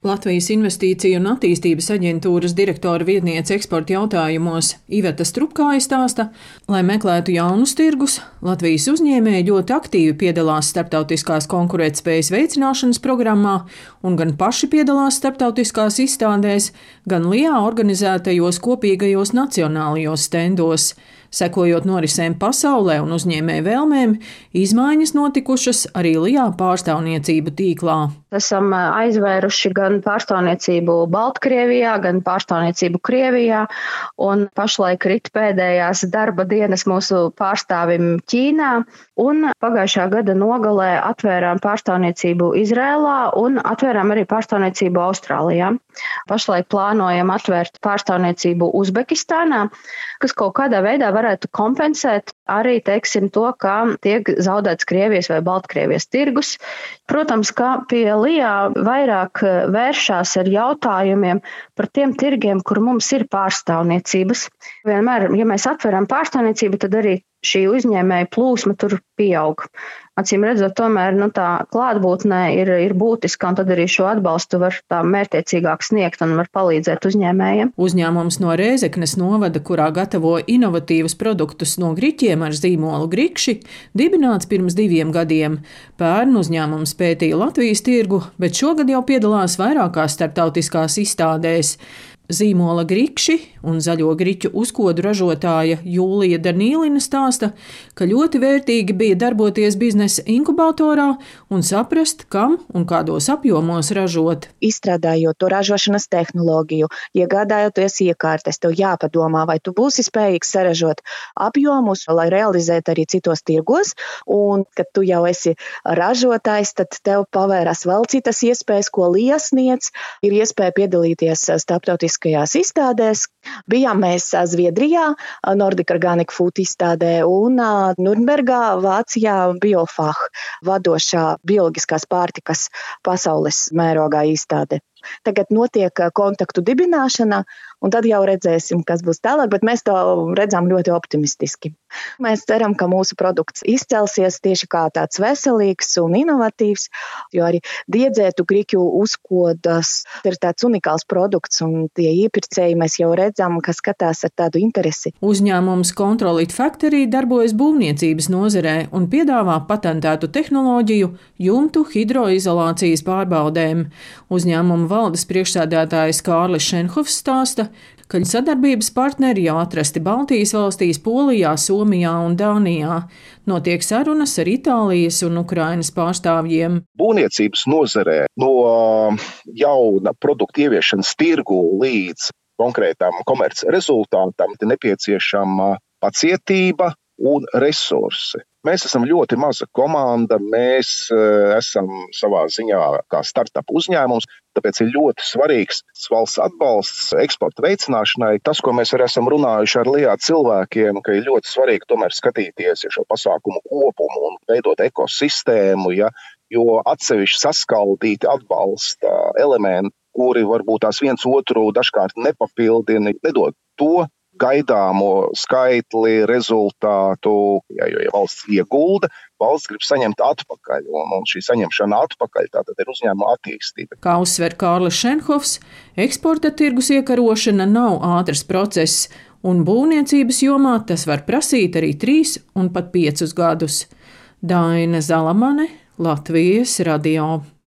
Latvijas Investīciju un attīstības aģentūras direktora vietniece eksporta jautājumos Iveta Strupkāja stāsta, lai meklētu jaunus tirgus, Latvijas uzņēmēji ļoti aktīvi piedalās starptautiskās konkurētspējas veicināšanas programmā un gan paši piedalās starptautiskās izstādēs, gan LIA organizētajos kopīgajos nacionālajos stendos. Sekojot norisēm pasaulē un uzņēmēju vēlmēm, izmaiņas notikušas arī LIA pārstāvniecību tīklā. Esam aizvēruši gan pārstāvniecību Baltkrievijā, gan pārstāvniecību Krievijā, un pašlaik rit pēdējās darba dienas mūsu pārstāvim Ķīnā, un pagājušā gada nogalē atvērām pārstāvniecību Izrēlā un atvērām arī pārstāvniecību Austrālijā. Pašlaik plānojam atvērt pārstāvniecību Uzbekistānā, kas kaut kādā veidā varētu kompensēt arī teiksim, to, ka tiek zaudēts Krievijas vai Baltkrievijas tirgus. Protams, ka pie LIA vairāk vēršās ar jautājumiem par tiem tirgiem, kur mums ir pārstāvniecības. Vienmēr, ja mēs atveram pārstāvniecību, tad arī šī uzņēmēja plūsma tur pieaug. Acīm redzot, tomēr nu, tā klātbūtne ir, ir būtiska, un tad arī šo atbalstu var tā mērķiecīgāk sniegt un var palīdzēt uzņēmējiem. Uzņēmums no Rēzeknes novada, kurā gatavo inovatīvus produktus no griķiem ar zīmolu grikši, dibināts pirms diviem gadiem. Pērn uzņēmums pētīja Latvijas tirgu, bet šogad jau piedalās vairākās starptautiskās izstādēs. Zīmola grikši un zaļo griķu uzkodu ražotāja Jūlija Danīlina stāsta, ka ļoti vērtīgi bija darboties biznesa inkubatorā un saprast, kam un kādos apjomos ražot. Izstrādājot to ražošanas tehnoloģiju, iegādājoties iekārtas, tev jāpadomā, vai tu būsi spējīgs saražot apjomus, lai realizētu arī citos tirgos, un kad tu jau esi ražotājs, tad tev pavērās vēl citas iespējas, ko liesniec, ir iespēja piedalīties starptautiskā starptautiskajās izstādēs. Bijām mēs Zviedrijā, Nordic Organic Food izstādē un Nürnbergā, Vācijā Biofah, vadošā bioloģiskās pārtikas pasaules mērogā izstāde. Tagad notiek kontaktu dibināšana, un tad jau redzēsim, kas būs tālāk, bet mēs to redzam ļoti optimistiski. Mēs ceram, ka mūsu produkts izcelsies tieši kā tāds veselīgs un inovatīvs, jo arī diedzētu griķu uzkodas ir tāds unikāls produkts, un tie iepirkēji mēs jau redzam, ka skatās ar tādu interesi. Uzņēmums Controlīt Factory darbojas būvniecības nozarē un piedāvā patentētu tehnoloģiju jumtu hidroizolācijas pārbaudēm. Uzņēmuma valdes priekšsēdētājs Kārlis Šenhofs stāsta, ka sadarbības partneri jau atrasti Baltijas valstīs, Polijā, Somijā un Dānijā. Notiek sarunas ar Itālijas un Ukrainas pārstāvjiem. Būvniecības nozarē no jauna produktu ieviešanas tirgu līdz konkrētam komerc rezultātam ir nepieciešama pacietība un resursi. Mēs esam ļoti maza komanda, mēs uh, esam savā ziņā kā startup uzņēmums, tāpēc ir ļoti svarīgs valsts atbalsts eksporta veicināšanai. Tas, ko mēs arī esam runājuši ar LIA cilvēkiem, ka ir ļoti svarīgi tomēr skatīties ja šo pasākumu kopumu un veidot ekosistēmu, ja, jo atsevišķi saskaldīti atbalsta elementi, kuri varbūt tās viens otru dažkārt nepapildina, nedod to gaidāmo skaitli, rezultātu. Ja, jo, ja valsts iegulda, valsts grib saņemt atpakaļ, un, un šī saņemšana atpakaļ ir uzņēmuma attīstība. Kā uzsver Kārlis Šenhofs, eksporta tirgus iekarošana nav ātrs process, un būvniecības jomā tas var prasīt arī trīs un pat piecus gadus. Daina Zalamane, Latvijas radio.